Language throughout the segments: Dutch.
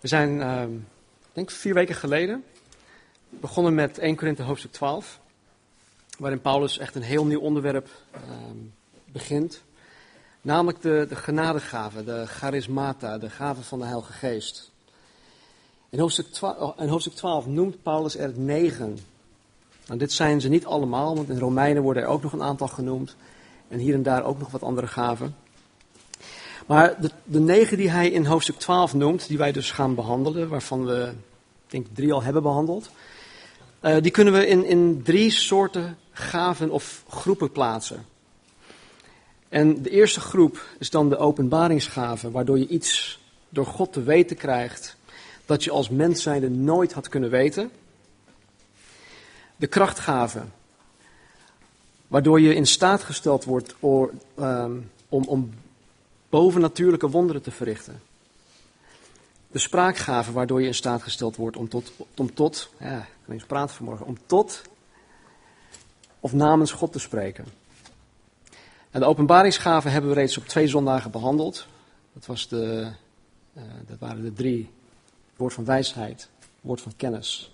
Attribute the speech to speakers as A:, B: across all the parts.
A: We zijn, ehm, ik denk vier weken geleden, begonnen met 1 Korinthe hoofdstuk 12. Waarin Paulus echt een heel nieuw onderwerp ehm, begint. Namelijk de, de genadegave, de charismata, de gave van de Heilige Geest. In hoofdstuk, 12, in hoofdstuk 12 noemt Paulus er negen. Nou, dit zijn ze niet allemaal, want in Romeinen worden er ook nog een aantal genoemd. En hier en daar ook nog wat andere gaven. Maar de, de negen die hij in hoofdstuk 12 noemt, die wij dus gaan behandelen, waarvan we, ik denk drie al hebben behandeld, uh, die kunnen we in, in drie soorten gaven of groepen plaatsen. En de eerste groep is dan de openbaringsgave, waardoor je iets door God te weten krijgt dat je als mens zijnde nooit had kunnen weten. De krachtgave, waardoor je in staat gesteld wordt om, om, om bovennatuurlijke wonderen te verrichten. De spraakgave waardoor je in staat gesteld wordt om tot, om tot ja, ik kan eens praten vanmorgen, om tot of namens God te spreken. En de openbaringsgave hebben we reeds op twee zondagen behandeld. Dat, was de, uh, dat waren de drie: woord van wijsheid, woord van kennis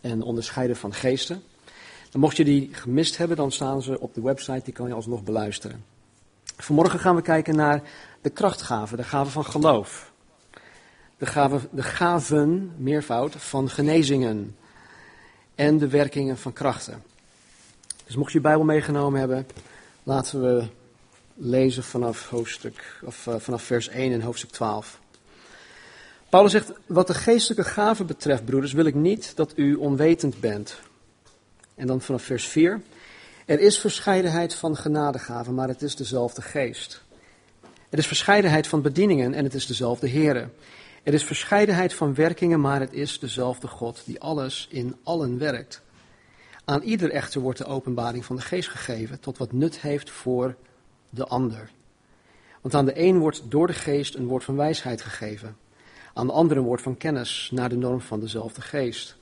A: en onderscheiden van geesten. En mocht je die gemist hebben, dan staan ze op de website, die kan je alsnog beluisteren. Vanmorgen gaan we kijken naar de krachtgave, de gave van geloof. De, gave, de gaven, meervoud, van genezingen. En de werkingen van krachten. Dus mocht je je Bijbel meegenomen hebben, laten we lezen vanaf, hoofdstuk, of, uh, vanaf vers 1 en hoofdstuk 12. Paulus zegt, wat de geestelijke gaven betreft, broeders, wil ik niet dat u onwetend bent. En dan vanaf vers 4. Er is verscheidenheid van genadegaven, maar het is dezelfde geest. Er is verscheidenheid van bedieningen en het is dezelfde Here. Er is verscheidenheid van werkingen, maar het is dezelfde God die alles in allen werkt. Aan ieder echter wordt de openbaring van de geest gegeven tot wat nut heeft voor de ander. Want aan de een wordt door de geest een woord van wijsheid gegeven. Aan de andere een woord van kennis naar de norm van dezelfde geest.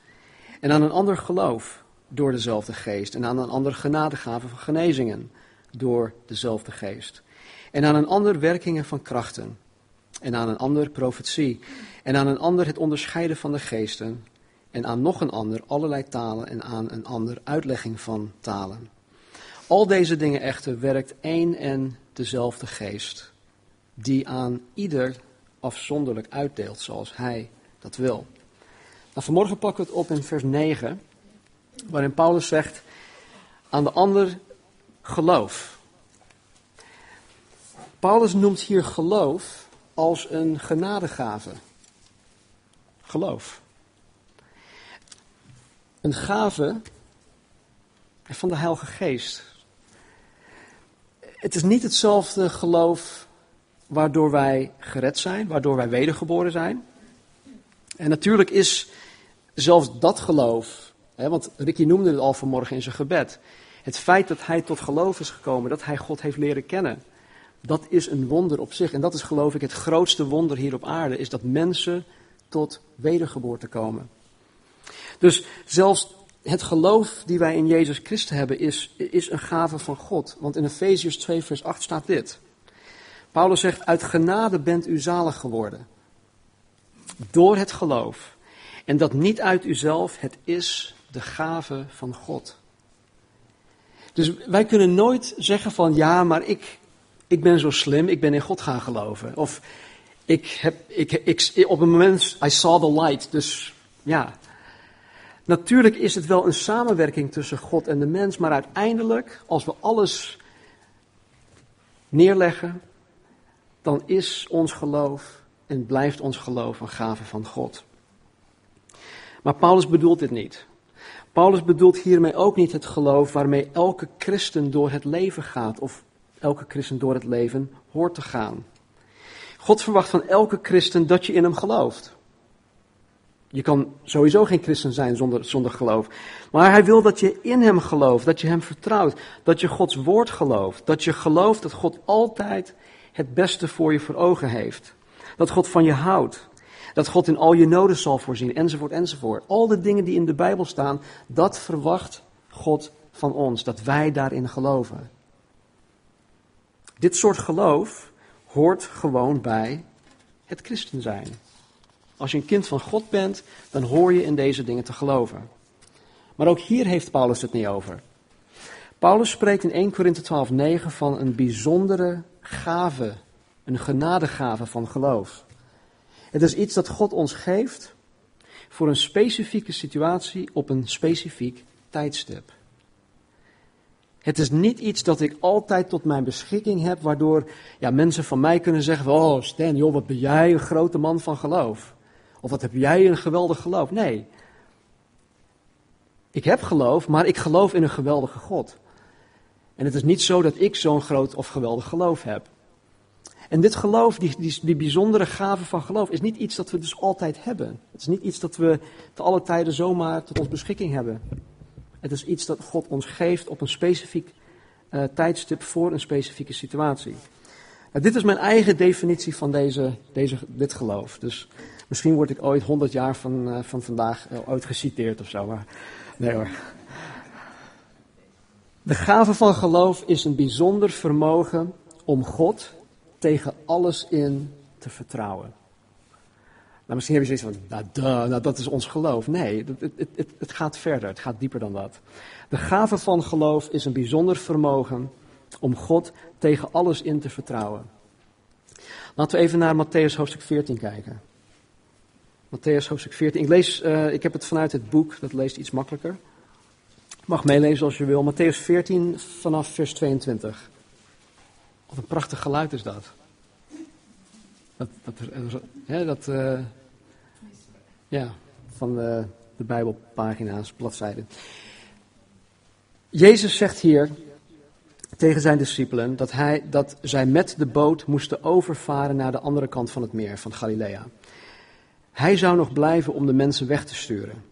A: En aan een ander geloof door dezelfde geest. En aan een ander genadegave van genezingen door dezelfde geest. En aan een ander werkingen van krachten. En aan een ander profetie. En aan een ander het onderscheiden van de geesten. En aan nog een ander allerlei talen en aan een ander uitlegging van talen. Al deze dingen echter werkt één en dezelfde geest, die aan ieder afzonderlijk uitdeelt zoals hij dat wil. Nou, vanmorgen pakken we het op in vers 9 waarin Paulus zegt, aan de ander geloof. Paulus noemt hier geloof als een genadegave. Geloof. Een gave van de Heilige Geest. Het is niet hetzelfde geloof waardoor wij gered zijn, waardoor wij wedergeboren zijn. En natuurlijk is zelfs dat geloof want Ricky noemde het al vanmorgen in zijn gebed. Het feit dat hij tot geloof is gekomen, dat hij God heeft leren kennen, dat is een wonder op zich. En dat is geloof ik het grootste wonder hier op aarde, is dat mensen tot wedergeboorte komen. Dus zelfs het geloof die wij in Jezus Christus hebben, is, is een gave van God. Want in Efeziërs 2, vers 8 staat dit. Paulus zegt, uit genade bent u zalig geworden. Door het geloof. En dat niet uit uzelf, het is de gave van God. Dus wij kunnen nooit zeggen van ja, maar ik, ik ben zo slim, ik ben in God gaan geloven. Of ik heb, ik, ik, op een moment, I saw the light, dus ja. Natuurlijk is het wel een samenwerking tussen God en de mens, maar uiteindelijk, als we alles neerleggen, dan is ons geloof en blijft ons geloof een gave van God. Maar Paulus bedoelt dit niet. Paulus bedoelt hiermee ook niet het geloof waarmee elke christen door het leven gaat, of elke christen door het leven hoort te gaan. God verwacht van elke christen dat je in hem gelooft. Je kan sowieso geen christen zijn zonder, zonder geloof. Maar hij wil dat je in hem gelooft, dat je hem vertrouwt, dat je Gods woord gelooft, dat je gelooft dat God altijd het beste voor je voor ogen heeft. Dat God van je houdt, dat God in al je noden zal voorzien, enzovoort, enzovoort. Al de dingen die in de Bijbel staan, dat verwacht God van ons, dat wij daarin geloven. Dit soort geloof hoort gewoon bij het christen zijn. Als je een kind van God bent, dan hoor je in deze dingen te geloven. Maar ook hier heeft Paulus het niet over. Paulus spreekt in 1 Korinthe 12:9 van een bijzondere gave, een genadegave van geloof. Het is iets dat God ons geeft voor een specifieke situatie op een specifiek tijdstip. Het is niet iets dat ik altijd tot mijn beschikking heb, waardoor ja, mensen van mij kunnen zeggen: Oh, Stan, joh, wat ben jij een grote man van geloof? Of wat heb jij een geweldig geloof? Nee. Ik heb geloof, maar ik geloof in een geweldige God. En het is niet zo dat ik zo'n groot of geweldig geloof heb. En dit geloof, die, die, die, bijzondere gave van geloof, is niet iets dat we dus altijd hebben. Het is niet iets dat we te alle tijden zomaar tot ons beschikking hebben. Het is iets dat God ons geeft op een specifiek uh, tijdstip voor een specifieke situatie. Nou, dit is mijn eigen definitie van deze, deze, dit geloof. Dus misschien word ik ooit 100 jaar van, uh, van vandaag ooit geciteerd of zo. Maar nee hoor. De gave van geloof is een bijzonder vermogen om God tegen alles in te vertrouwen. Nou, misschien heb je zoiets van, nou, duh, nou dat is ons geloof. Nee, het, het, het, gaat verder, het gaat dieper dan dat. De gave van geloof is een bijzonder vermogen om God tegen alles in te vertrouwen. Laten we even naar Matthäus hoofdstuk 14 kijken. Matthäus hoofdstuk 14. Ik, lees, uh, ik heb het vanuit het boek, dat leest iets makkelijker. Mag meelezen als je wil. Matthäus 14 vanaf vers 22. Wat een prachtig geluid is dat. Dat, dat, hè, dat uh, ja, van de, de Bijbelpagina's, bladzijden. Jezus zegt hier tegen zijn discipelen dat, hij, dat zij met de boot moesten overvaren naar de andere kant van het meer, van Galilea. Hij zou nog blijven om de mensen weg te sturen.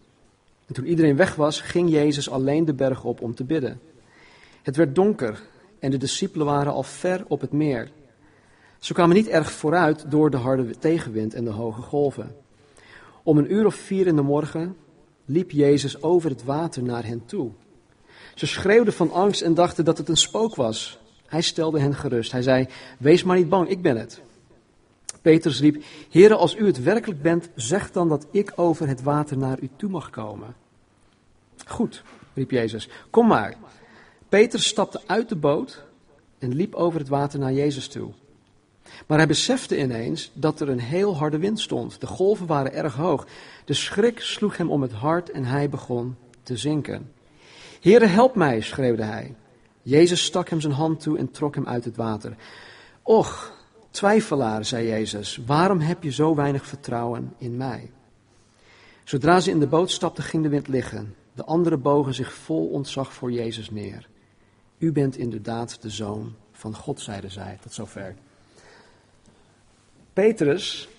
A: En toen iedereen weg was, ging Jezus alleen de berg op om te bidden. Het werd donker en de discipelen waren al ver op het meer. Ze kwamen niet erg vooruit door de harde tegenwind en de hoge golven. Om een uur of vier in de morgen liep Jezus over het water naar hen toe. Ze schreeuwden van angst en dachten dat het een spook was. Hij stelde hen gerust. Hij zei: Wees maar niet bang, ik ben het. Petrus riep: Heere, als u het werkelijk bent, zeg dan dat ik over het water naar u toe mag komen. Goed, riep Jezus, kom maar. Petrus stapte uit de boot en liep over het water naar Jezus toe. Maar hij besefte ineens dat er een heel harde wind stond. De golven waren erg hoog. De schrik sloeg hem om het hart en hij begon te zinken. Heere, help mij, schreeuwde hij. Jezus stak hem zijn hand toe en trok hem uit het water. Och, twijfelaar, zei Jezus, waarom heb je zo weinig vertrouwen in mij? Zodra ze in de boot stapten, ging de wind liggen. De anderen bogen zich vol ontzag voor Jezus neer. U bent inderdaad de zoon van God, zeiden zij. Tot zover. Petrus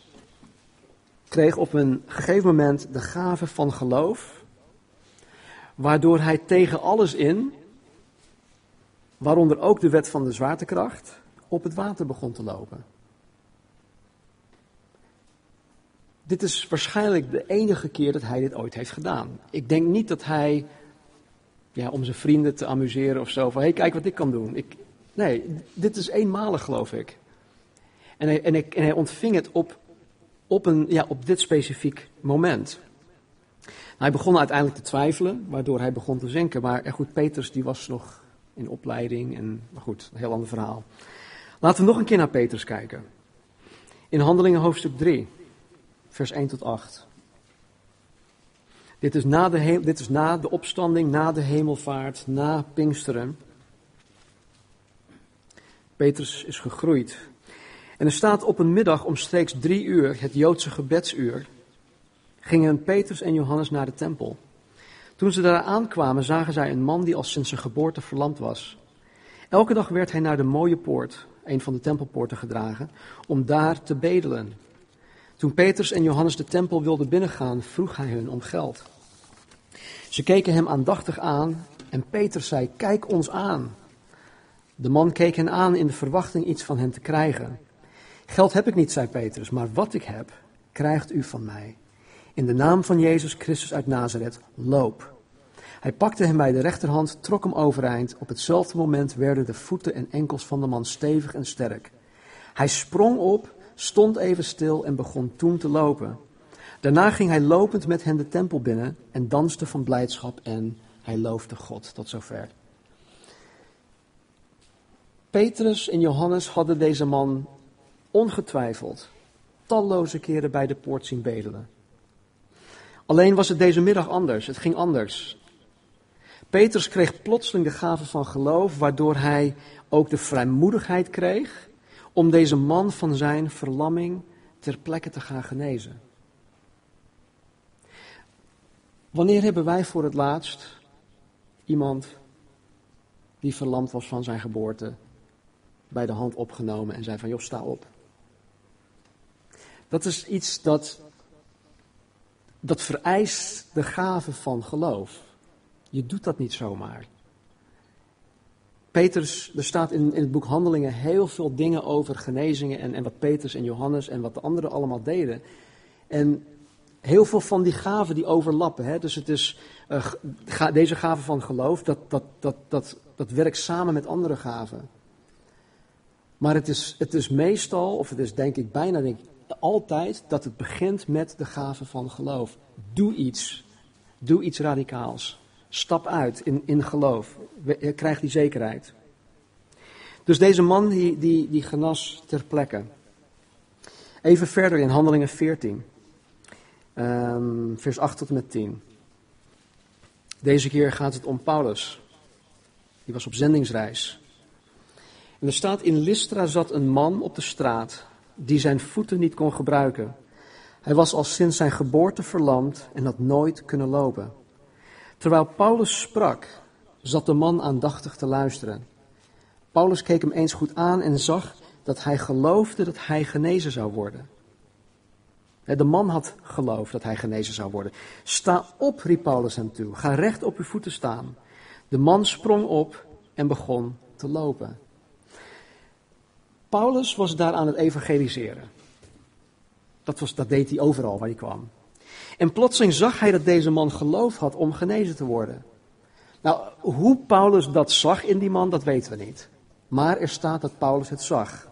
A: kreeg op een gegeven moment de gave van geloof, waardoor hij tegen alles in, waaronder ook de wet van de zwaartekracht, op het water begon te lopen. Dit is waarschijnlijk de enige keer dat hij dit ooit heeft gedaan. Ik denk niet dat hij, ja, om zijn vrienden te amuseren of zo, van hé, hey, kijk wat ik kan doen. Ik, nee, dit is eenmalig, geloof ik. En hij, en en hij ontving het op, op, een, ja, op dit specifiek moment. Hij begon uiteindelijk te twijfelen, waardoor hij begon te zinken. Maar goed, Petrus die was nog in opleiding en, maar goed, een heel ander verhaal. Laten we nog een keer naar Petrus kijken. In Handelingen hoofdstuk 3, vers 1 tot 8. Dit is, na de, dit is na de opstanding, na de hemelvaart, na Pinksteren. Petrus is gegroeid. En er staat op een middag omstreeks drie uur, het Joodse gebedsuur, gingen Petrus en Johannes naar de tempel. Toen ze daar aankwamen, zagen zij een man die al sinds zijn geboorte verlamd was. Elke dag werd hij naar de mooie poort, een van de tempelpoorten, gedragen, om daar te bedelen. Toen Petrus en Johannes de tempel wilden binnengaan, vroeg hij hun om geld. Ze keken hem aandachtig aan en Petrus zei: Kijk ons aan. De man keek hen aan in de verwachting iets van hen te krijgen. Geld heb ik niet, zei Petrus, maar wat ik heb, krijgt u van mij. In de naam van Jezus Christus uit Nazareth, loop. Hij pakte hem bij de rechterhand, trok hem overeind. Op hetzelfde moment werden de voeten en enkels van de man stevig en sterk. Hij sprong op, stond even stil en begon toen te lopen. Daarna ging hij lopend met hen de tempel binnen en danste van blijdschap en hij loofde God. Tot zover. Petrus en Johannes hadden deze man ongetwijfeld talloze keren bij de poort zien bedelen. Alleen was het deze middag anders. Het ging anders. Petrus kreeg plotseling de gave van geloof, waardoor hij ook de vrijmoedigheid kreeg om deze man van zijn verlamming ter plekke te gaan genezen. Wanneer hebben wij voor het laatst iemand die verlamd was van zijn geboorte bij de hand opgenomen en zei van joh, sta op. Dat is iets dat, dat vereist de gave van geloof. Je doet dat niet zomaar. Petrus, er staat in, in het boek Handelingen heel veel dingen over genezingen en, en wat Petrus en Johannes en wat de anderen allemaal deden. En heel veel van die gaven die overlappen. Hè? Dus het is, uh, deze gave van geloof, dat, dat, dat, dat, dat werkt samen met andere gaven. Maar het is, het is meestal, of het is denk ik bijna denk ik, altijd, dat het begint met de gave van geloof. Doe iets. Doe iets radicaals. Stap uit in, in geloof. Krijg die zekerheid. Dus deze man die, die, die genas ter plekke. Even verder in Handelingen 14. Ehm, vers 8 tot en met 10. Deze keer gaat het om Paulus. Die was op zendingsreis. En er staat in Lystra zat een man op de straat die zijn voeten niet kon gebruiken. Hij was al sinds zijn geboorte verlamd en had nooit kunnen lopen. Terwijl Paulus sprak, zat de man aandachtig te luisteren. Paulus keek hem eens goed aan en zag dat hij geloofde dat hij genezen zou worden. De man had geloofd dat hij genezen zou worden. Sta op, riep Paulus hem toe. Ga recht op uw voeten staan. De man sprong op en begon te lopen. Paulus was daar aan het evangeliseren. Dat, was, dat deed hij overal waar hij kwam. En plotseling zag hij dat deze man geloof had om genezen te worden. Nou, hoe Paulus dat zag in die man, dat weten we niet. Maar er staat dat Paulus het zag.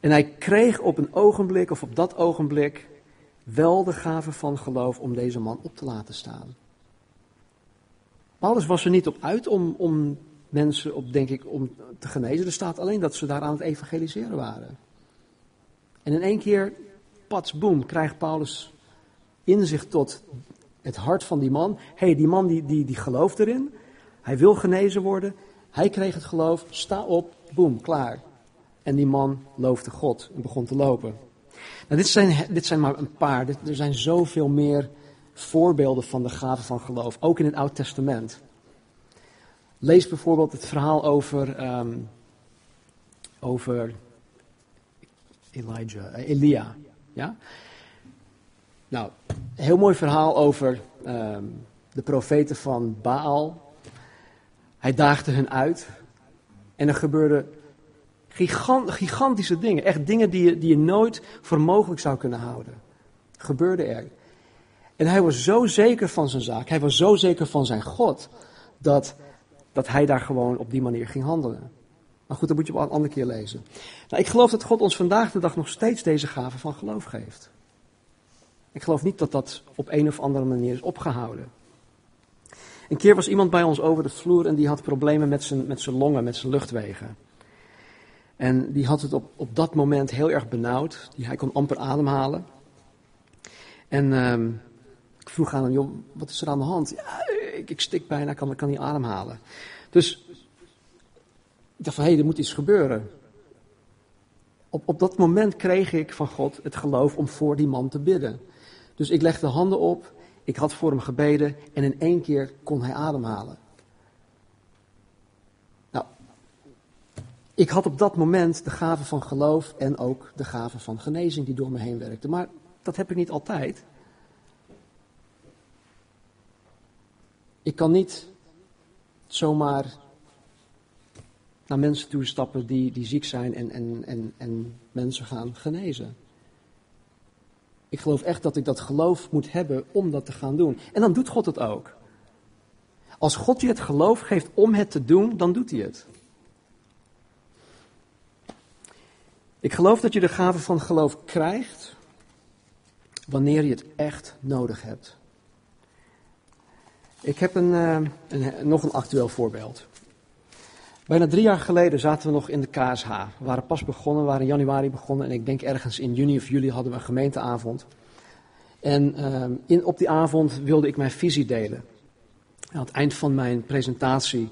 A: En hij kreeg op een ogenblik, of op dat ogenblik, wel de gave van geloof om deze man op te laten staan. Paulus was er niet op uit om, om mensen op, denk ik, om te genezen. Er staat alleen dat ze daar aan het evangeliseren waren. En in één keer, pats, boem, krijgt Paulus inzicht tot het hart van die man. Hé, hey, die man die, die, die gelooft erin. Hij wil genezen worden. Hij kreeg het geloof. Sta op, boem, klaar. En die man loofde God en begon te lopen. Nou, dit, zijn, dit zijn maar een paar. er zijn zoveel meer voorbeelden van de gave van geloof. Ook in het Oud Testament. Lees bijvoorbeeld het verhaal over, um, over Elijah, uh, Elia. Ja? Nou, heel mooi verhaal over um, de profeten van Baal. Hij daagde hun uit. En er gebeurden gigant, gigantische dingen. Echt dingen die je, die je nooit voor mogelijk zou kunnen houden. Gebeurde er. En hij was zo zeker van zijn zaak. Hij was zo zeker van zijn God. Dat dat hij daar gewoon op die manier ging handelen. Maar goed, dat moet je op een andere keer lezen. Nou, ik geloof dat God ons vandaag de dag nog steeds deze gave van geloof geeft. Ik geloof niet dat dat op een of andere manier is opgehouden. Een keer was iemand bij ons over de vloer en die had problemen met zijn, met zijn longen, met zijn luchtwegen. En die had het op, op dat moment heel erg benauwd. Die, hij kon amper ademhalen. En uh, ik vroeg aan hem, joh, wat is er aan de hand? Ja, ik, ik stik bijna, kan, kan niet ademhalen. Dus ik dacht van, hé, hey, er moet iets gebeuren. Op, op dat moment kreeg ik van God het geloof om voor die man te bidden. Dus ik legde handen op, ik had voor hem gebeden en in één keer kon hij ademhalen. Ik had op dat moment de gave van geloof en ook de gave van genezing die door me heen werkte. Maar dat heb ik niet altijd. Ik kan niet zomaar naar mensen toe stappen die, die ziek zijn en, en, en, en mensen gaan genezen. Ik geloof echt dat ik dat geloof moet hebben om dat te gaan doen. En dan doet God het ook. Als God je het geloof geeft om het te doen, dan doet hij het. Ik geloof dat je de gave van geloof krijgt wanneer je het echt nodig hebt. Ik heb een, uh, een, nog een actueel voorbeeld. Bijna drie jaar geleden zaten we nog in de KSH. We waren pas begonnen, we waren in januari begonnen en ik denk ergens in juni of juli hadden we een gemeenteavond. En uh, in, op die avond wilde ik mijn visie delen. aan het eind van mijn presentatie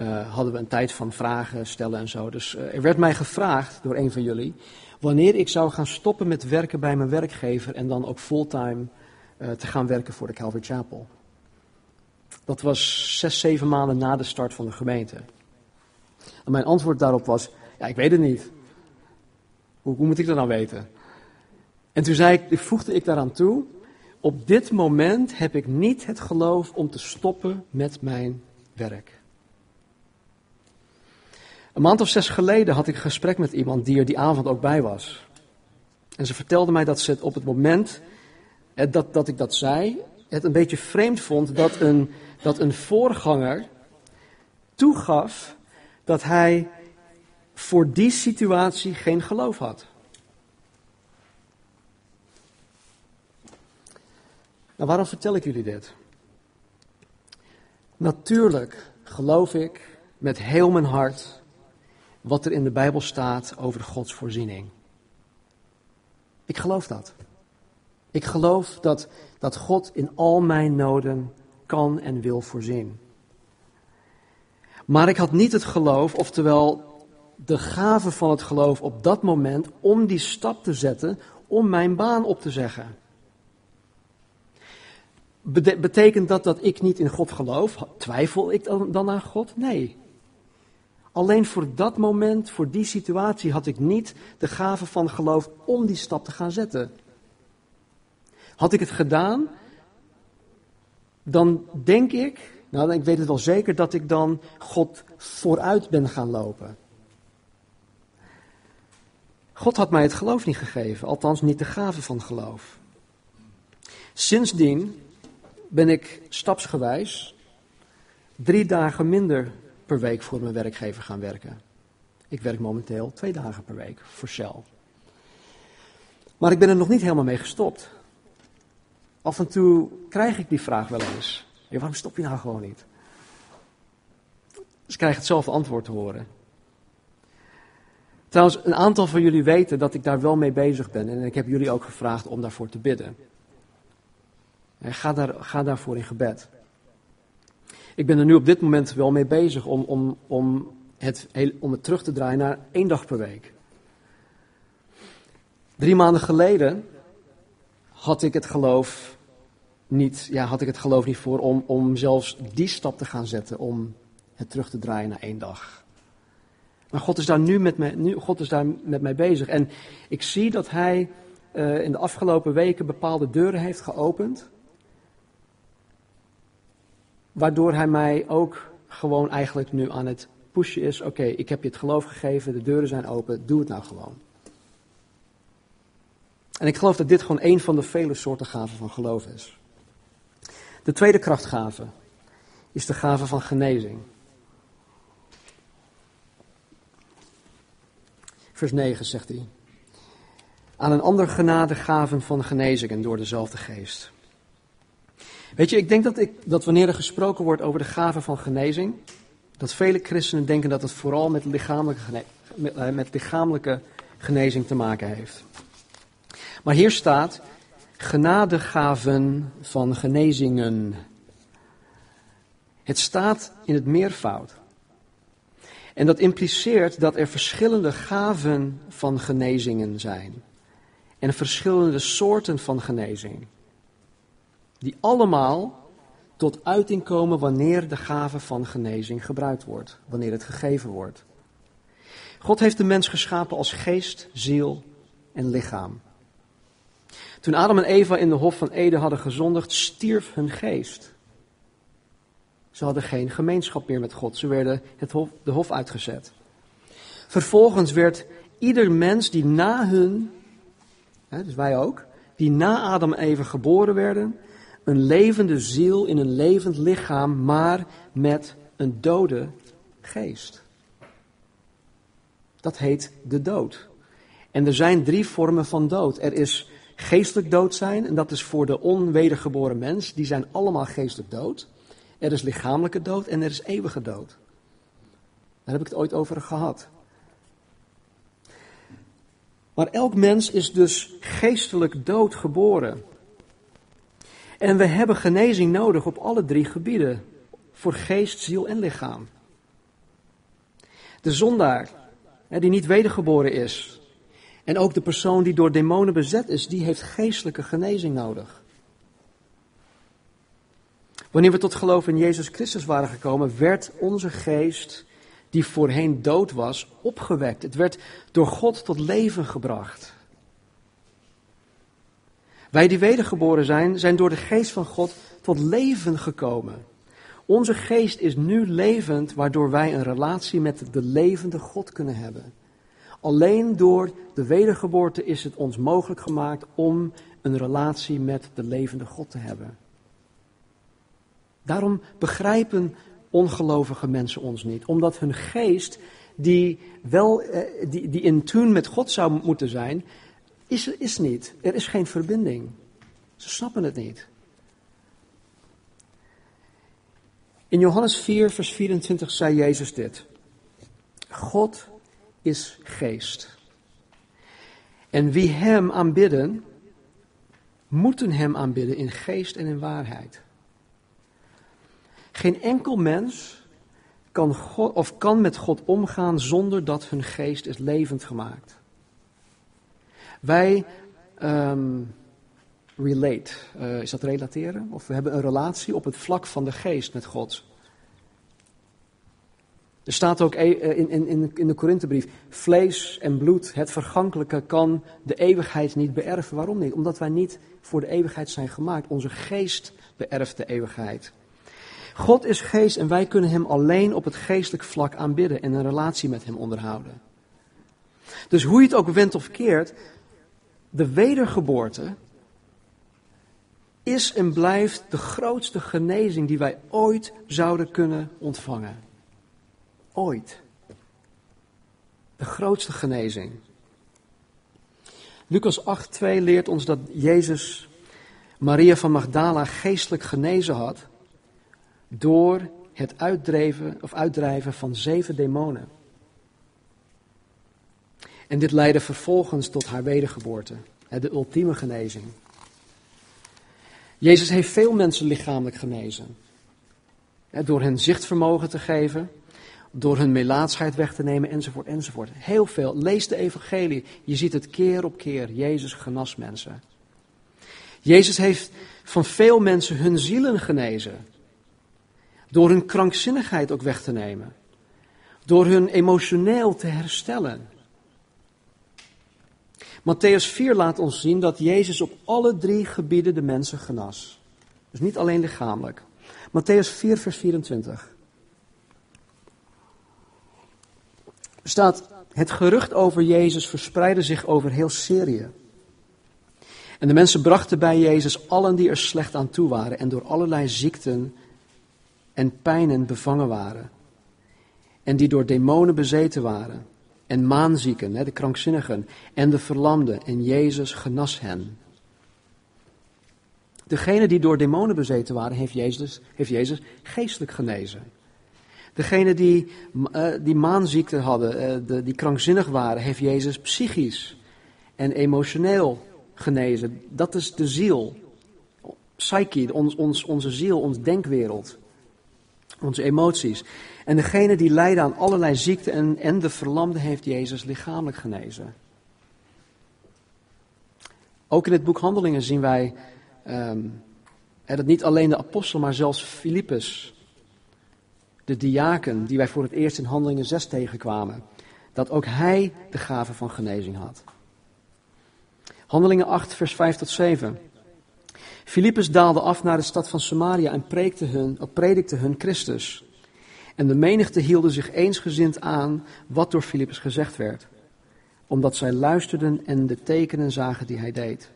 A: uh, hadden we een tijd van vragen stellen en zo. Dus uh, er werd mij gevraagd door een van jullie wanneer ik zou gaan stoppen met werken bij mijn werkgever en dan ook fulltime uh, te gaan werken voor de Calvary Chapel. Dat was zes, zeven maanden na de start van de gemeente. En mijn antwoord daarop was, ja, ik weet het niet. Hoe, hoe moet ik dat nou weten? En toen zei ik, voegde ik daaraan toe, op dit moment heb ik niet het geloof om te stoppen met mijn werk. Een maand of zes geleden had ik een gesprek met iemand die er die avond ook bij was. En ze vertelde mij dat ze het op het moment dat, dat ik dat zei, het een beetje vreemd vond dat een, dat een voorganger toegaf dat hij voor die situatie geen geloof had. Nou, waarom vertel ik jullie dit? Natuurlijk geloof ik met heel mijn hart wat er in de Bijbel staat over Gods voorziening. Ik geloof dat. Ik geloof dat, dat God in al mijn noden kan en wil voorzien. Maar ik had niet het geloof, oftewel de gave van het geloof op dat moment om die stap te zetten om mijn baan op te zeggen. Betekent dat dat ik niet in God geloof? Twijfel ik dan, aan God? Nee. Alleen voor dat moment, voor die situatie, had ik niet de gave van geloof om die stap te gaan zetten. Had ik het gedaan, dan denk ik, nou ik weet het wel zeker, dat ik dan God vooruit ben gaan lopen. God had mij het geloof niet gegeven, althans niet de gave van geloof. Sindsdien ben ik stapsgewijs drie dagen minder per week voor mijn werkgever gaan werken. Ik werk momenteel twee dagen per week voor Shell. Maar ik ben er nog niet helemaal mee gestopt. Af en toe krijg ik die vraag wel eens. Ja, waarom stop je nou gewoon niet? Dus ik krijg hetzelfde antwoord te horen. Trouwens, een aantal van jullie weten dat ik daar wel mee bezig ben. En ik heb jullie ook gevraagd om daarvoor te bidden. Ga, daar, ga daarvoor in gebed. Ik ben er nu op dit moment wel mee bezig om, om, om, het, om het terug te draaien naar één dag per week. Drie maanden geleden had ik het geloof niet, ja, had ik het geloof niet voor om, om zelfs die stap te gaan zetten om het terug te draaien naar één dag. Maar God is daar nu met mij, nu, God is daar met mij bezig. En ik zie dat Hij uh, in de afgelopen weken bepaalde deuren heeft geopend. Waardoor Hij mij ook gewoon eigenlijk nu aan het pushen is. Oké, ik heb je het geloof gegeven, de deuren zijn open, doe het nou gewoon. En ik geloof dat dit gewoon een van de vele soorten gaven van geloof is. De tweede krachtgave is de gave van genezing. Vers 9 zegt hij. Aan een ander genade gaven van genezingen door dezelfde geest. Weet je, ik denk dat, ik, dat wanneer er gesproken wordt over de gave van genezing, dat vele christenen denken dat het vooral met lichamelijke, met, eh, met lichamelijke genezing te maken heeft. Maar hier staat genadegaven van genezingen. Het staat in het meervoud. En dat impliceert dat er verschillende gaven van genezingen zijn. En verschillende soorten van genezing. Die allemaal tot uiting komen wanneer de gave van genezing gebruikt wordt. Wanneer het gegeven wordt. God heeft de mens geschapen als geest, ziel en lichaam. Toen Adam en Eva in de Hof van Eden hadden gezondigd, stierf hun geest. Ze hadden geen gemeenschap meer met God. Ze werden het hof, de hof uitgezet. Vervolgens werd ieder mens die na hun, hè, dus wij ook, die na Adam en Eva geboren werden, een levende ziel in een levend lichaam, maar met een dode geest. Dat heet de dood. En er zijn drie vormen van dood. Er is geestelijk dood zijn. En dat is voor de onwedergeboren mens. Die zijn allemaal geestelijk dood. Er is lichamelijke dood en er is eeuwige dood. Daar heb ik het ooit over gehad. Maar elk mens is dus geestelijk dood geboren. En we hebben genezing nodig op alle drie gebieden. Voor geest, ziel en lichaam. De zondaar, die niet wedergeboren is. En ook de persoon die door demonen bezet is, die heeft geestelijke genezing nodig. Wanneer we tot geloof in Jezus Christus waren gekomen, werd onze geest, die voorheen dood was, opgewekt. Het werd door God tot leven gebracht. Wij die wedergeboren zijn, zijn door de geest van God tot leven gekomen. Onze geest is nu levend, waardoor wij een relatie met de levende God kunnen hebben. Alleen door de wedergeboorte is het ons mogelijk gemaakt om een relatie met de levende God te hebben. Daarom begrijpen ongelovige mensen ons niet, omdat hun geest, die wel eh, die, die in tune met God zou moeten zijn, is, is niet. Er is geen verbinding. Ze snappen het niet. In Johannes 4, vers 24 zei Jezus dit. God is geest. En wie hem aanbidden, moeten hem aanbidden in geest en in waarheid. Geen enkel mens kan, God, of kan met God omgaan zonder dat hun geest is levend gemaakt. Wij um, relate, uh, is dat relateren? Of we hebben een relatie op het vlak van de geest met God. Er staat ook e- eh, in, in, in de Korinthebrief, vlees en bloed, het vergankelijke, kan de eeuwigheid niet beërven. Waarom niet? Omdat wij niet voor de eeuwigheid zijn gemaakt. Onze geest beërft de eeuwigheid. God is geest en wij kunnen Hem alleen op het geestelijk vlak aanbidden en een relatie met Hem onderhouden. Dus hoe je het ook wendt of keert, de wedergeboorte is en blijft de grootste genezing die wij ooit zouden kunnen ontvangen. Ooit. De grootste genezing. Lucas 8:2 leert ons dat Jezus Maria van Magdala geestelijk genezen had door het uitdrijven, of uitdrijven van zeven demonen. En dit leidde vervolgens tot haar wedergeboorte, de ultieme genezing. Jezus heeft veel mensen lichamelijk genezen. Door hen zichtvermogen te geven, door hun melaatsheid weg te nemen, enzovoort, enzovoort. Heel veel. Lees de evangelie. Je ziet het keer op keer. Jezus genas mensen. Jezus heeft van veel mensen hun zielen genezen. Door hun krankzinnigheid ook weg te nemen. Door hun emotioneel te herstellen. Matthäus 4 laat ons zien dat Jezus op alle drie gebieden de mensen genas. Dus niet alleen lichamelijk. Matthäus 4, vers 24. Er staat, het gerucht over Jezus verspreidde zich over heel Syrië. En de mensen brachten bij Jezus allen die er slecht aan toe waren en door allerlei ziekten en pijnen bevangen waren. En die door demonen bezeten waren. En maanzieken, de krankzinnigen, en de verlamden. En Jezus genas hen. Degene die door demonen bezeten waren, heeft Jezus, heeft Jezus geestelijk genezen. Degene die, uh, die maanziekte hadden, de, die krankzinnig waren, heeft Jezus psychisch en emotioneel genezen. Dat is de ziel. Psyche, ons, ons, onze ziel, ons denkwereld. Onze emoties. En degene die lijden aan allerlei ziekten en, en de verlamde heeft Jezus lichamelijk genezen. Ook in het boek Handelingen zien wij um, dat niet alleen de apostel, maar zelfs Filippus de diaken die wij voor het eerst in Handelingen 6 tegenkwamen, dat ook hij de gave van genezing had. Handelingen 8, vers 5 tot 7. Filippus daalde af naar de stad van Samaria en predikte hun, predikte hun Christus. En de menigte hielden zich eensgezind aan wat door Filippus gezegd werd, omdat zij luisterden en de tekenen zagen die hij deed.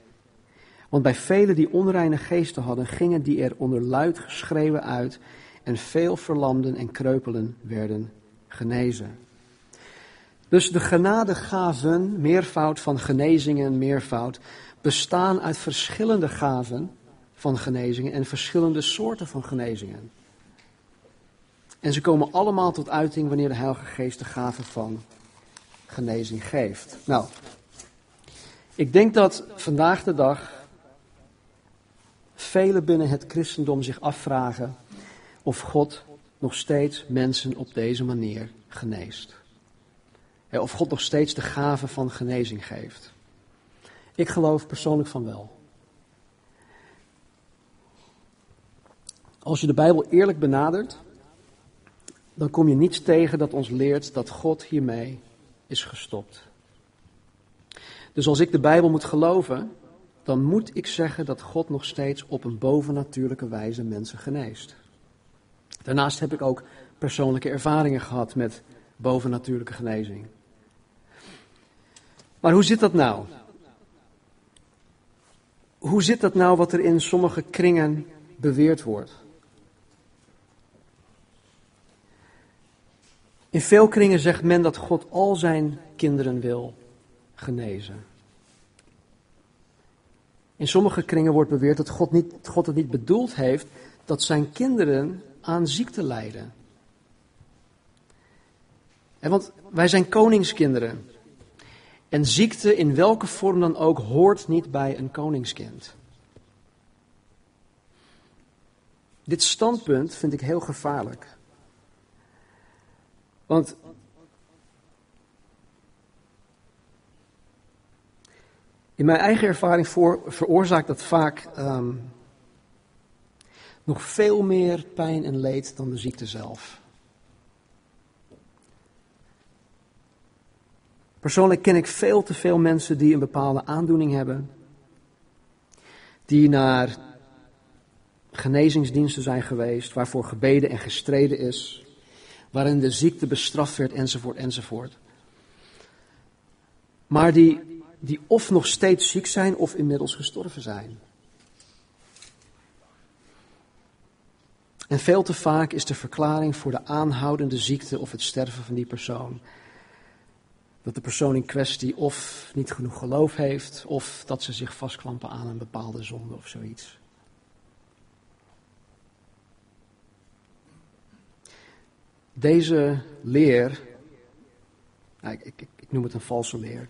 A: Want bij velen die onreine geesten hadden, gingen die er onder luid geschreeuwen uit en veel verlamden en kreupelen werden genezen. Dus de genadegaven, meervoud van genezingen, meervoud, bestaan uit verschillende gaven van genezingen en verschillende soorten van genezingen. En ze komen allemaal tot uiting wanneer de Heilige Geest de gave van genezing geeft. Nou, ik denk dat vandaag de dag velen binnen het christendom zich afvragen of God nog steeds mensen op deze manier geneest. Of God nog steeds de gave van genezing geeft. Ik geloof persoonlijk van wel. Als je de Bijbel eerlijk benadert, dan kom je niets tegen dat ons leert dat God hiermee is gestopt. Dus als ik de Bijbel moet geloven, dan moet ik zeggen dat God nog steeds op een bovennatuurlijke wijze mensen geneest. Daarnaast heb ik ook persoonlijke ervaringen gehad met bovennatuurlijke genezing. Maar hoe zit dat nou? Hoe zit dat nou wat er in sommige kringen beweerd wordt? In veel kringen zegt men dat God al zijn kinderen wil genezen. In sommige kringen wordt beweerd dat God, niet, God het niet bedoeld heeft dat zijn kinderen aan ziekte lijden. En want wij zijn koningskinderen. En ziekte in welke vorm dan ook hoort niet bij een koningskind. Dit standpunt vind ik heel gevaarlijk. Want in mijn eigen ervaring veroorzaakt dat vaak um, nog veel meer pijn en leed dan de ziekte zelf. Persoonlijk ken ik veel te veel mensen die een bepaalde aandoening hebben, die naar genezingsdiensten zijn geweest, waarvoor gebeden en gestreden is, waarin de ziekte bestraft werd, enzovoort, enzovoort. Maar die, die of nog steeds ziek zijn of inmiddels gestorven zijn. En veel te vaak is de verklaring voor de aanhoudende ziekte of het sterven van die persoon dat de persoon in kwestie of niet genoeg geloof heeft, of dat ze zich vastklampen aan een bepaalde zonde of zoiets. Deze leer, nou, ik, ik, ik noem het een valse leer,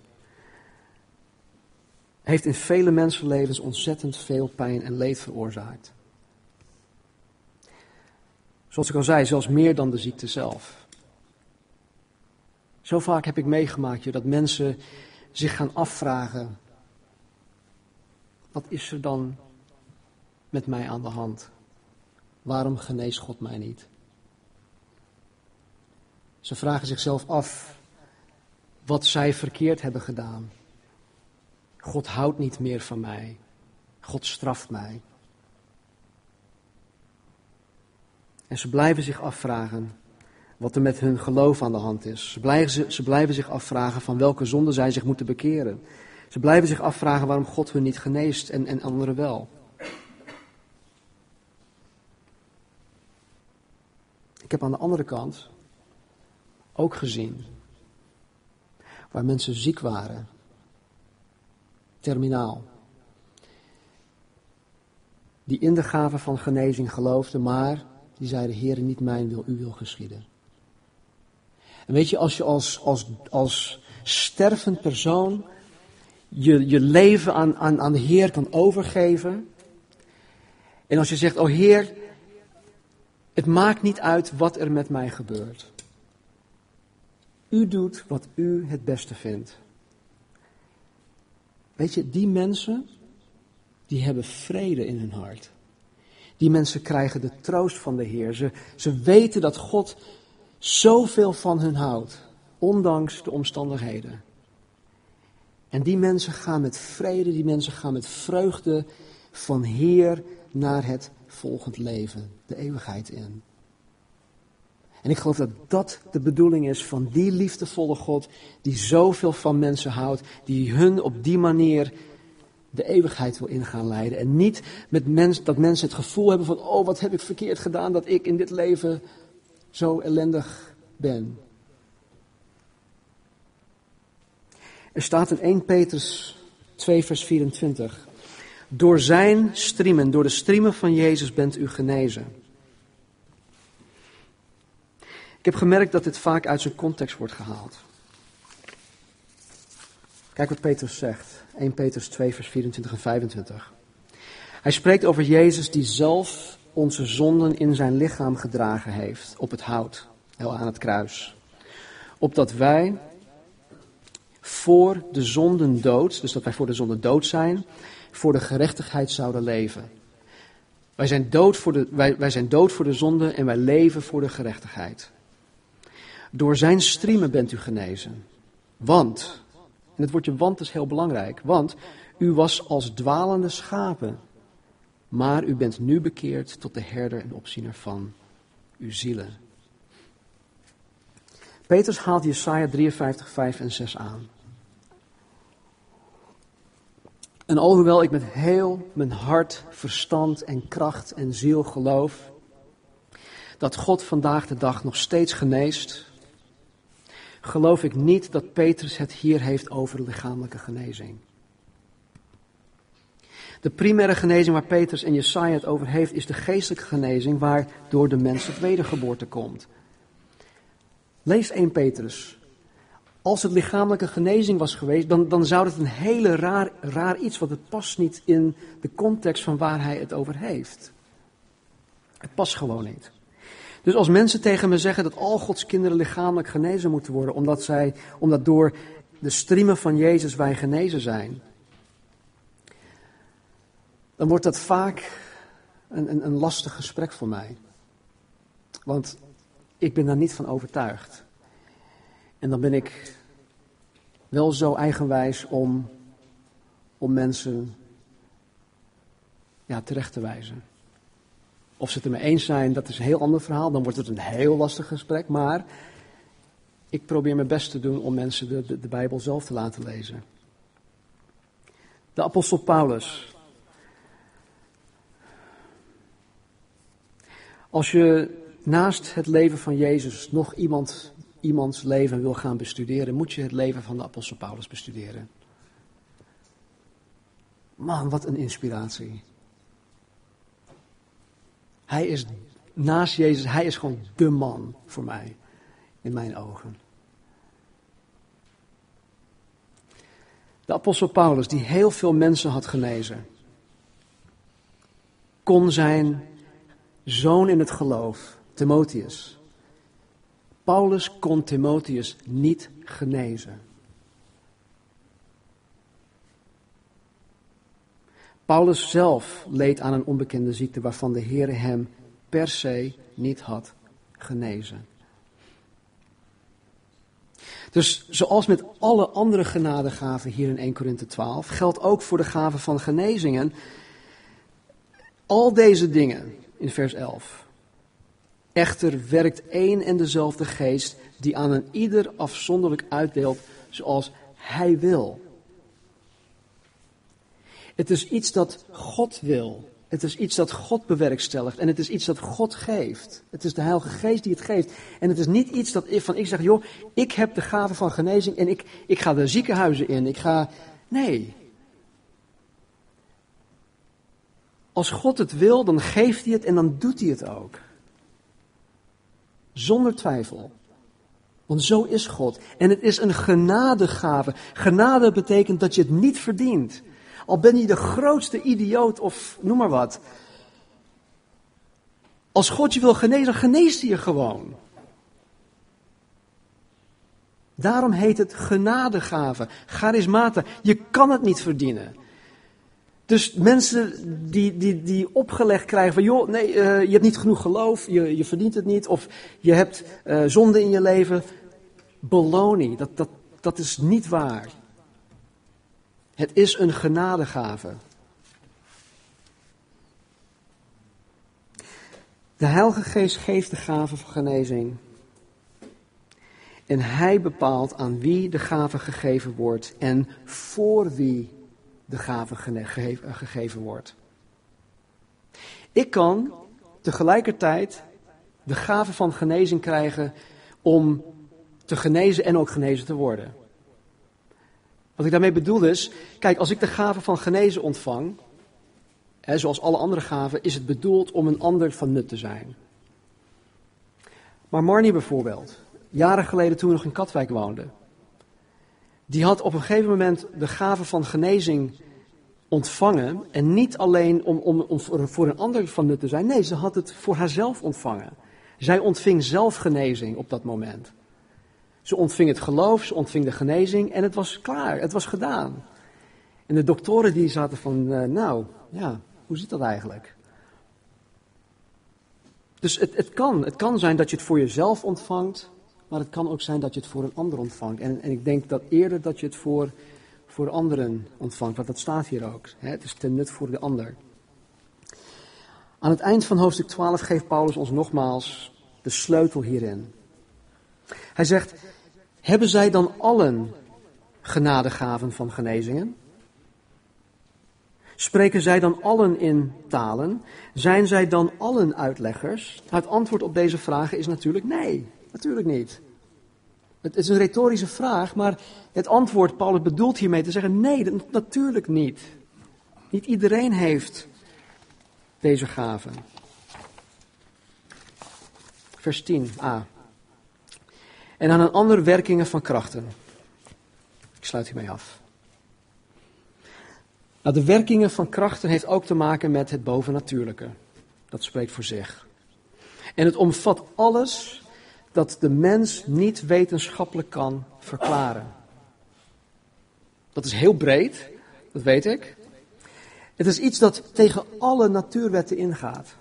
A: heeft in vele mensenlevens ontzettend veel pijn en leed veroorzaakt. Zoals ik al zei, zelfs meer dan de ziekte zelf. Zo vaak heb ik meegemaakt dat mensen zich gaan afvragen: wat is er dan met mij aan de hand? Waarom geneest God mij niet? Ze vragen zichzelf af wat zij verkeerd hebben gedaan. God houdt niet meer van mij. God straft mij. En ze blijven zich afvragen wat er met hun geloof aan de hand is. Ze blijven, ze blijven zich afvragen van welke zonde zij zich moeten bekeren. Ze blijven zich afvragen waarom God hun niet geneest en, en anderen wel. Ik heb aan de andere kant ook gezien waar mensen ziek waren, terminaal, die in de gave van genezing geloofden, maar die zeiden: Heer, niet mijn wil, uw wil geschieden. En weet je, als je als, als, als stervend persoon je, je leven aan, aan, aan de Heer kan overgeven. En als je zegt, oh Heer, het maakt niet uit wat er met mij gebeurt. U doet wat u het beste vindt. Weet je, die mensen, die hebben vrede in hun hart. Die mensen krijgen de troost van de Heer. Ze, ze weten dat God zoveel van hun houdt, ondanks de omstandigheden. En die mensen gaan met vrede, die mensen gaan met vreugde van Heer naar het volgend leven, de eeuwigheid in. En ik geloof dat dat de bedoeling is van die liefdevolle God die zoveel van mensen houdt, die hun op die manier de eeuwigheid wil ingaan leiden. En niet met mens, dat mensen het gevoel hebben van, oh wat heb ik verkeerd gedaan dat ik in dit leven zo ellendig ben. Er staat in 1 Petrus 2, vers 24. Door zijn striemen, door de striemen van Jezus bent u genezen. Ik heb gemerkt dat dit vaak uit zijn context wordt gehaald. Kijk wat Petrus zegt. 1 Petrus 2, vers 24 en 25. Hij spreekt over Jezus die zelf onze zonden in zijn lichaam gedragen heeft op het hout, aan het kruis. Opdat wij voor de zonden dood, dus dat wij voor de zonden dood zijn, voor de gerechtigheid zouden leven. Wij zijn dood voor de, wij, wij zijn dood voor de zonde en wij leven voor de gerechtigheid. Door zijn striemen bent u genezen. Want, en het woordje want is heel belangrijk, want u was als dwalende schapen, maar u bent nu bekeerd tot de herder en opziener van uw zielen. Petrus haalt Jesaja 53, 5 en 6 aan. En alhoewel ik met heel mijn hart, verstand en kracht en ziel geloof dat God vandaag de dag nog steeds geneest, geloof ik niet dat Petrus het hier heeft over lichamelijke genezing. De primaire genezing waar Petrus en Jesaja het over heeft, is de geestelijke genezing waardoor de mens tot wedergeboorte komt. Lees 1 Petrus. Als het lichamelijke genezing was geweest, dan, dan zou het een hele raar, raar iets, want het past niet in de context van waar hij het over heeft. Het past gewoon niet. Dus als mensen tegen me zeggen dat al Gods kinderen lichamelijk genezen moeten worden, omdat, zij, omdat door de striemen van Jezus wij genezen zijn, dan wordt dat vaak een, een, een lastig gesprek voor mij. Want ik ben daar niet van overtuigd. En dan ben ik wel zo eigenwijs om, om mensen ja, terecht te wijzen. Of ze het ermee eens zijn, dat is een heel ander verhaal. Dan wordt het een heel lastig gesprek. Maar ik probeer mijn best te doen om mensen de, de, de Bijbel zelf te laten lezen. De apostel Paulus. Als je naast het leven van Jezus nog iemand, iemands leven wil gaan bestuderen, moet je het leven van de apostel Paulus bestuderen. Man, wat een inspiratie. Hij is naast Jezus, hij is gewoon de man voor mij, in mijn ogen. De apostel Paulus, die heel veel mensen had genezen, kon zijn zoon in het geloof, Timotheus. Paulus kon Timotheus niet genezen. Paulus zelf leed aan een onbekende ziekte waarvan de Heer hem per se niet had genezen. Dus zoals met alle andere genadegaven hier in 1 Korinthe 12, geldt ook voor de gaven van genezingen. Al deze dingen in vers 11. Echter werkt één en dezelfde geest die aan een ieder afzonderlijk uitdeelt zoals hij wil. Het is iets dat God wil. Het is iets dat God bewerkstelligt. En het is iets dat God geeft. Het is de Heilige Geest die het geeft. En het is niet iets dat ik, van ik zeg, joh, ik heb de gave van genezing en ik, ik ga de ziekenhuizen in. Ik ga. Nee. Als God het wil, dan geeft hij het en dan doet hij het ook. Zonder twijfel. Want zo is God. En het is een genadegave. Genade betekent dat je het niet verdient. Al ben je de grootste idioot of noem maar wat. Als God je wil genezen, geneest hij je gewoon. Daarom heet het genadegave, charismata. Je kan het niet verdienen. Dus mensen die, die, die opgelegd krijgen van, joh, nee, uh, je hebt niet genoeg geloof, je, je verdient het niet, of je hebt uh, zonde in je leven. Beloning, dat, dat, dat is niet waar. Het is een genadegave. De Heilige Geest geeft de gave van genezing. En hij bepaalt aan wie de gave gegeven wordt en voor wie de gave gegeven wordt. Ik kan tegelijkertijd de gave van genezing krijgen om te genezen en ook genezen te worden. Wat ik daarmee bedoel is, kijk, als ik de gave van genezen ontvang, hè, zoals alle andere gaven, is het bedoeld om een ander van nut te zijn. Maar Marnie bijvoorbeeld, jaren geleden toen we nog in Katwijk woonden, die had op een gegeven moment de gave van genezing ontvangen. En niet alleen om, om, om voor een ander van nut te zijn, nee, ze had het voor haarzelf ontvangen. Zij ontving zelf genezing op dat moment. Ze ontving het geloof, ze ontving de genezing en het was klaar, het was gedaan. En de doktoren die zaten van, uh, nou, ja, hoe zit dat eigenlijk? Dus het, het, kan, het kan zijn dat je het voor jezelf ontvangt, maar het kan ook zijn dat je het voor een ander ontvangt. En, en ik denk dat eerder dat je het voor, voor anderen ontvangt, want dat staat hier ook. Hè? Het is ten nut voor de ander. Aan het eind van hoofdstuk 12 geeft Paulus ons nogmaals de sleutel hierin. Hij zegt, hebben zij dan allen genadegaven van genezingen? Spreken zij dan allen in talen? Zijn zij dan allen uitleggers? Het antwoord op deze vragen is natuurlijk nee, natuurlijk niet. Het is een retorische vraag, maar het antwoord, Paulus bedoelt hiermee te zeggen: nee, natuurlijk niet. Niet iedereen heeft deze gaven. Vers 10a. En aan een andere werkingen van krachten. Ik sluit hiermee af. Nou, de werkingen van krachten heeft ook te maken met het bovennatuurlijke. Dat spreekt voor zich. En het omvat alles dat de mens niet wetenschappelijk kan verklaren. Dat is heel breed, dat weet ik. Het is iets dat tegen alle natuurwetten ingaat.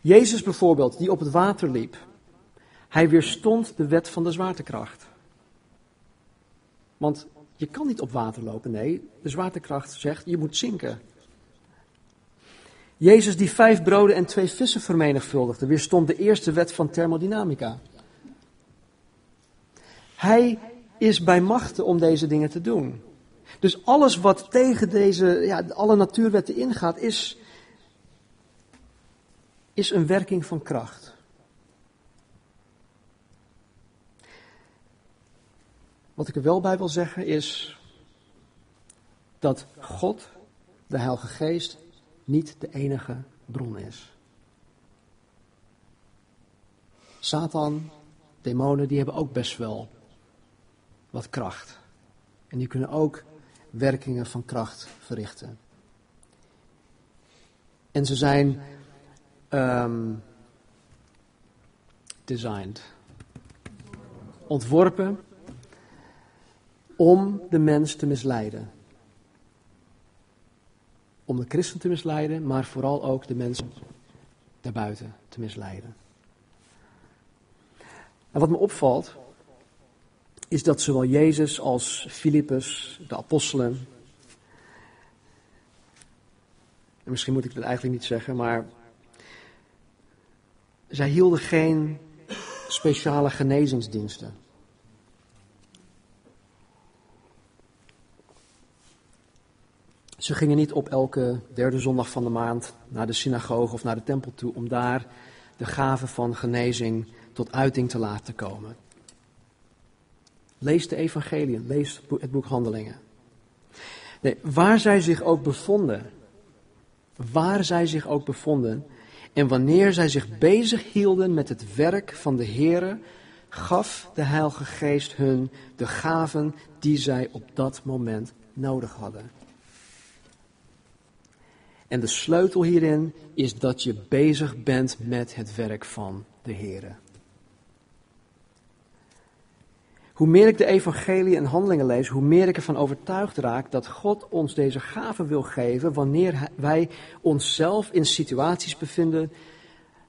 A: Jezus bijvoorbeeld, die op het water liep, hij weerstond de wet van de zwaartekracht. Want je kan niet op water lopen, nee, de zwaartekracht zegt je moet zinken. Jezus die vijf broden en twee vissen vermenigvuldigde, weerstond de eerste wet van thermodynamica. Hij is bij machten om deze dingen te doen. Dus alles wat tegen deze, ja, alle natuurwetten ingaat, is, is een werking van kracht. Wat ik er wel bij wil zeggen is dat God, de Heilige Geest, niet de enige bron is. Satan, demonen, die hebben ook best wel wat kracht. En die kunnen ook werkingen van kracht verrichten. En ze zijn um, designed, ontworpen om de mens te misleiden om de christen te misleiden, maar vooral ook de mensen daarbuiten te misleiden. En wat me opvalt, is dat zowel Jezus als Filippus, de apostelen, en misschien moet ik dat eigenlijk niet zeggen, maar zij hielden geen speciale genezingsdiensten. Ze gingen niet op elke derde zondag van de maand naar de synagoge of naar de tempel toe om daar de gave van genezing tot uiting te laten komen. Lees de evangeliën, lees het boek Handelingen. Nee, waar zij zich ook bevonden, waar zij zich ook bevonden en wanneer zij zich bezig hielden met het werk van de Here, gaf de Heilige Geest hun de gaven die zij op dat moment nodig hadden. En de sleutel hierin is dat je bezig bent met het werk van de Heer. Hoe meer ik de evangelie en handelingen lees, hoe meer ik ervan overtuigd raak dat God ons deze gaven wil geven wanneer wij onszelf in situaties bevinden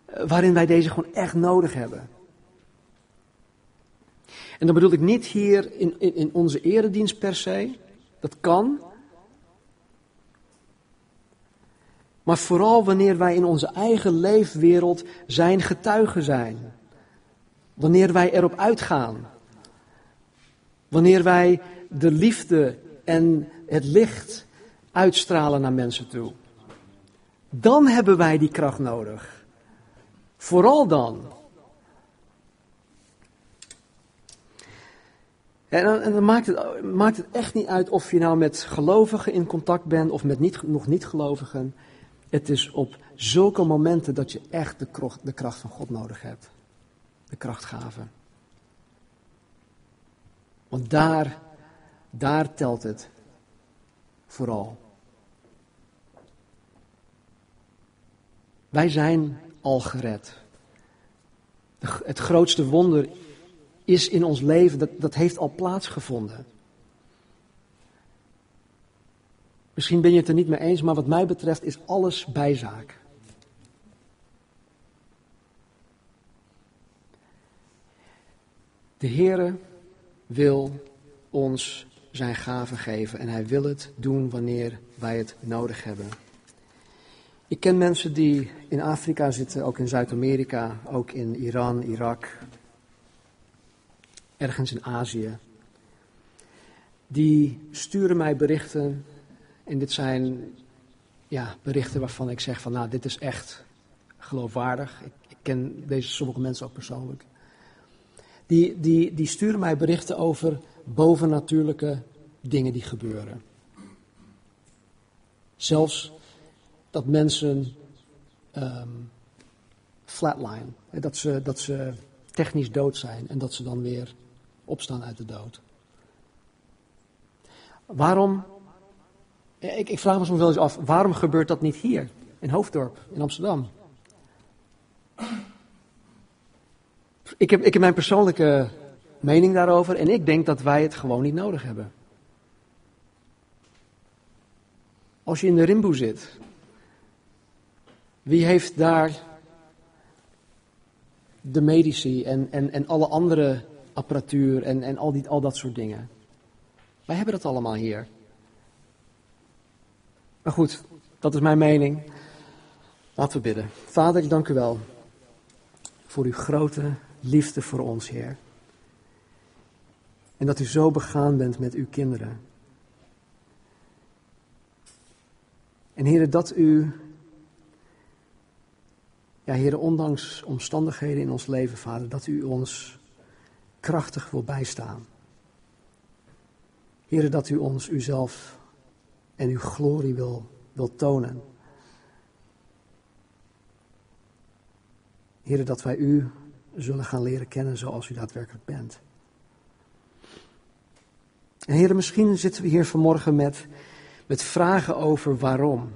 A: eh, waarin wij deze gewoon echt nodig hebben. En dan bedoel ik niet hier in, in, in onze eredienst per se. Dat kan, Maar vooral wanneer wij in onze eigen leefwereld zijn getuigen zijn. Wanneer wij erop uitgaan. Wanneer wij de liefde en het licht uitstralen naar mensen toe. Dan hebben wij die kracht nodig. Vooral dan. En dan, maakt, het, maakt, het, echt niet uit of je nou met gelovigen in contact bent of met niet, nog niet-gelovigen. Het is op zulke momenten dat je echt de kracht, de kracht van God nodig hebt. De krachtgave. Want daar, daar telt het vooral. Wij zijn al gered. Het grootste wonder is in ons leven, dat, dat heeft al plaatsgevonden. Misschien ben je het er niet mee eens, maar wat mij betreft is alles bijzaak. De Heere wil ons zijn gaven geven en hij wil het doen wanneer wij het nodig hebben. Ik ken mensen die in Afrika zitten, ook in Zuid-Amerika, ook in Iran, Irak, ergens in Azië. Die sturen mij berichten en dit zijn ja, berichten waarvan ik zeg van nou dit is echt geloofwaardig. Ik, ik ken deze sommige mensen ook persoonlijk. Die, die, die sturen mij berichten over bovennatuurlijke dingen die gebeuren. Zelfs dat mensen um, flatline, dat ze, dat ze technisch dood zijn en dat ze dan weer opstaan uit de dood. Waarom, ik, ik vraag me soms wel eens af, waarom gebeurt dat niet hier, in Hoofddorp, in Amsterdam? Ik heb, ik heb mijn persoonlijke mening daarover en ik denk dat wij het gewoon niet nodig hebben. Als je in de rimboe zit, wie heeft daar de medici en, en, en alle andere apparatuur en, en al, die, al dat soort dingen? Wij hebben dat allemaal hier. Maar goed, dat is mijn mening. Laten we bidden. Vader, ik dank u wel voor uw grote liefde voor ons, Heer. En dat u zo begaan bent met uw kinderen. En Heer, dat u, ja Heer, ondanks omstandigheden in ons leven, Vader, dat u ons krachtig wil bijstaan. Heer, dat u ons uzelf en uw glorie wil, wil tonen. Heer, dat wij u zullen gaan leren kennen zoals u daadwerkelijk bent. En heren, misschien zitten we hier vanmorgen met, met vragen over waarom.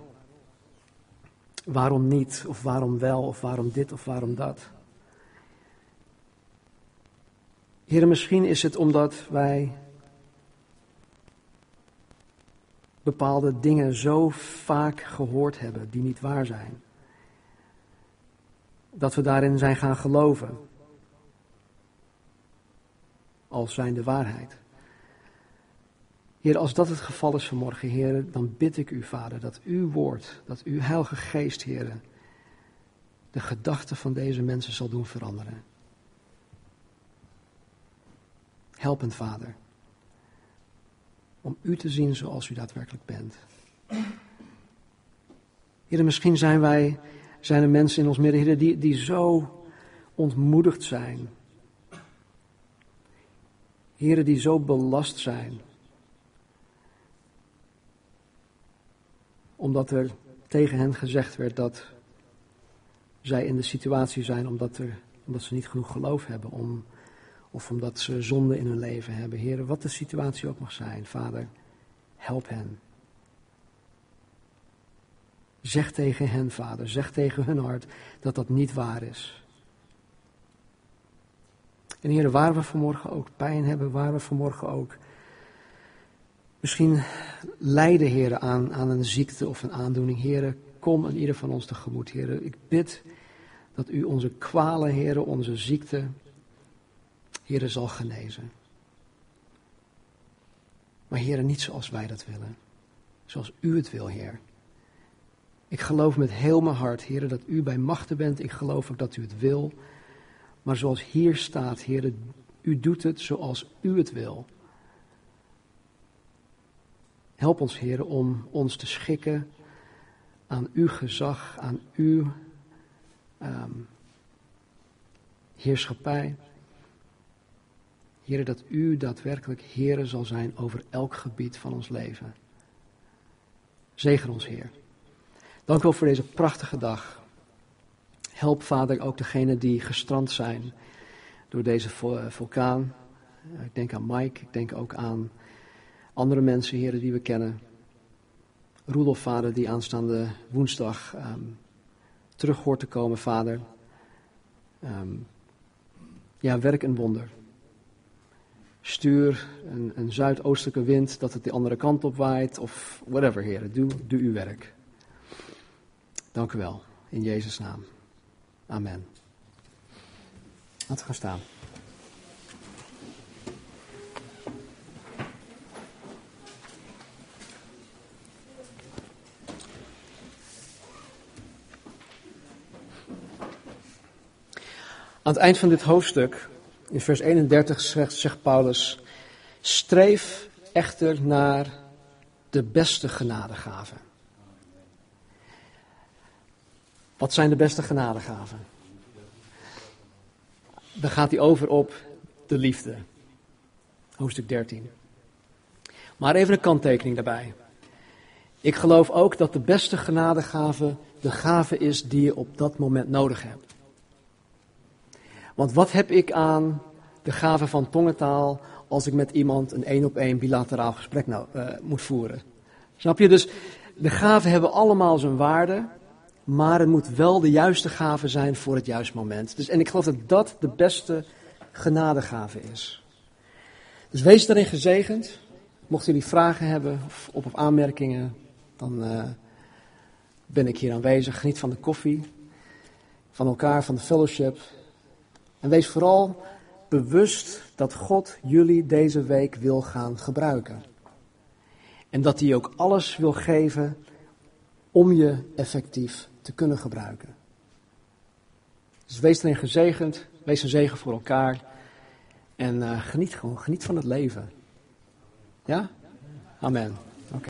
A: Waarom niet, of waarom wel, of waarom dit, of waarom dat. Heren, misschien is het omdat wij bepaalde dingen zo vaak gehoord hebben die niet waar zijn. Dat we daarin zijn gaan geloven als zijn de waarheid. Heer, als dat het geval is vanmorgen, Heer, dan bid ik u, Vader, dat uw woord, dat uw Heilige Geest, Heer, de gedachten van deze mensen zal doen veranderen. Helpend, Vader, om u te zien zoals u daadwerkelijk bent. Heer, misschien zijn wij, zijn er mensen in ons midden, die, die zo ontmoedigd zijn Heren die zo belast zijn. Omdat er tegen hen gezegd werd dat zij in de situatie zijn omdat, er, omdat ze niet genoeg geloof hebben. Om, of omdat ze zonde in hun leven hebben. Heren, wat de situatie ook mag zijn. Vader, help hen. Zeg tegen hen, Vader, zeg tegen hun hart dat dat niet waar is. En Heer, waar we vanmorgen ook pijn hebben, waar we vanmorgen ook misschien lijden, Heer, aan, aan een ziekte of een aandoening. Heer, kom aan ieder van ons tegemoet, Heer. Ik bid dat u onze kwalen, Heer, onze ziekte, Heer, zal genezen. Maar Heer, niet zoals wij dat willen. Zoals u het wil, Heer. Ik geloof met heel mijn hart, Heer, dat u bij machten bent. Ik geloof ook dat u het wil. Maar zoals hier staat, Heer, u doet het zoals u het wil. Help ons, Heer, om ons te schikken aan uw gezag, aan uw um, heerschappij. Heer, dat u daadwerkelijk Heer zal zijn over elk gebied van ons leven. Zegen ons, Heer. Dank u wel voor deze prachtige dag. Help, Vader, ook degenen die gestrand zijn door deze vulkaan. Ik denk aan Mike, ik denk ook aan andere mensen, heren, die we kennen. Roelof, vader, die aanstaande woensdag um, terug hoort te komen, vader. Um, ja, werk een wonder. Stuur een, een zuidoostelijke wind dat het de andere kant op waait, of whatever, heren. Doe, doe uw werk. Dank u wel. In Jezus' naam. Amen. Laten we gaan staan. Aan het eind van dit hoofdstuk, in vers 31, zegt, zegt Paulus: Streef echter naar de beste genadegaven. Wat zijn de beste genadegaven? Dan gaat hij over op de liefde. Hoofdstuk 13. Maar even een kanttekening daarbij. Ik geloof ook dat de beste genadegave de gave is die je op dat moment nodig hebt. Want wat heb ik aan de gave van tongentaal als ik met iemand een één op één bilateraal gesprek nou, uh, moet voeren? Snap je? Dus de gaven hebben allemaal zijn waarde, maar het moet wel de juiste gave zijn voor het juiste moment. Dus, en ik geloof dat dat de beste genadegave is. Dus wees daarin gezegend. Mochten jullie vragen hebben of op aanmerkingen, dan uh, ben ik hier aanwezig. Geniet van de koffie, van elkaar, van de fellowship. En wees vooral bewust dat God jullie deze week wil gaan gebruiken. En dat hij ook alles wil geven om je effectief te kunnen gebruiken. Dus wees erin gezegend, wees een zegen voor elkaar en uh, geniet gewoon, geniet van het leven. Ja? Amen.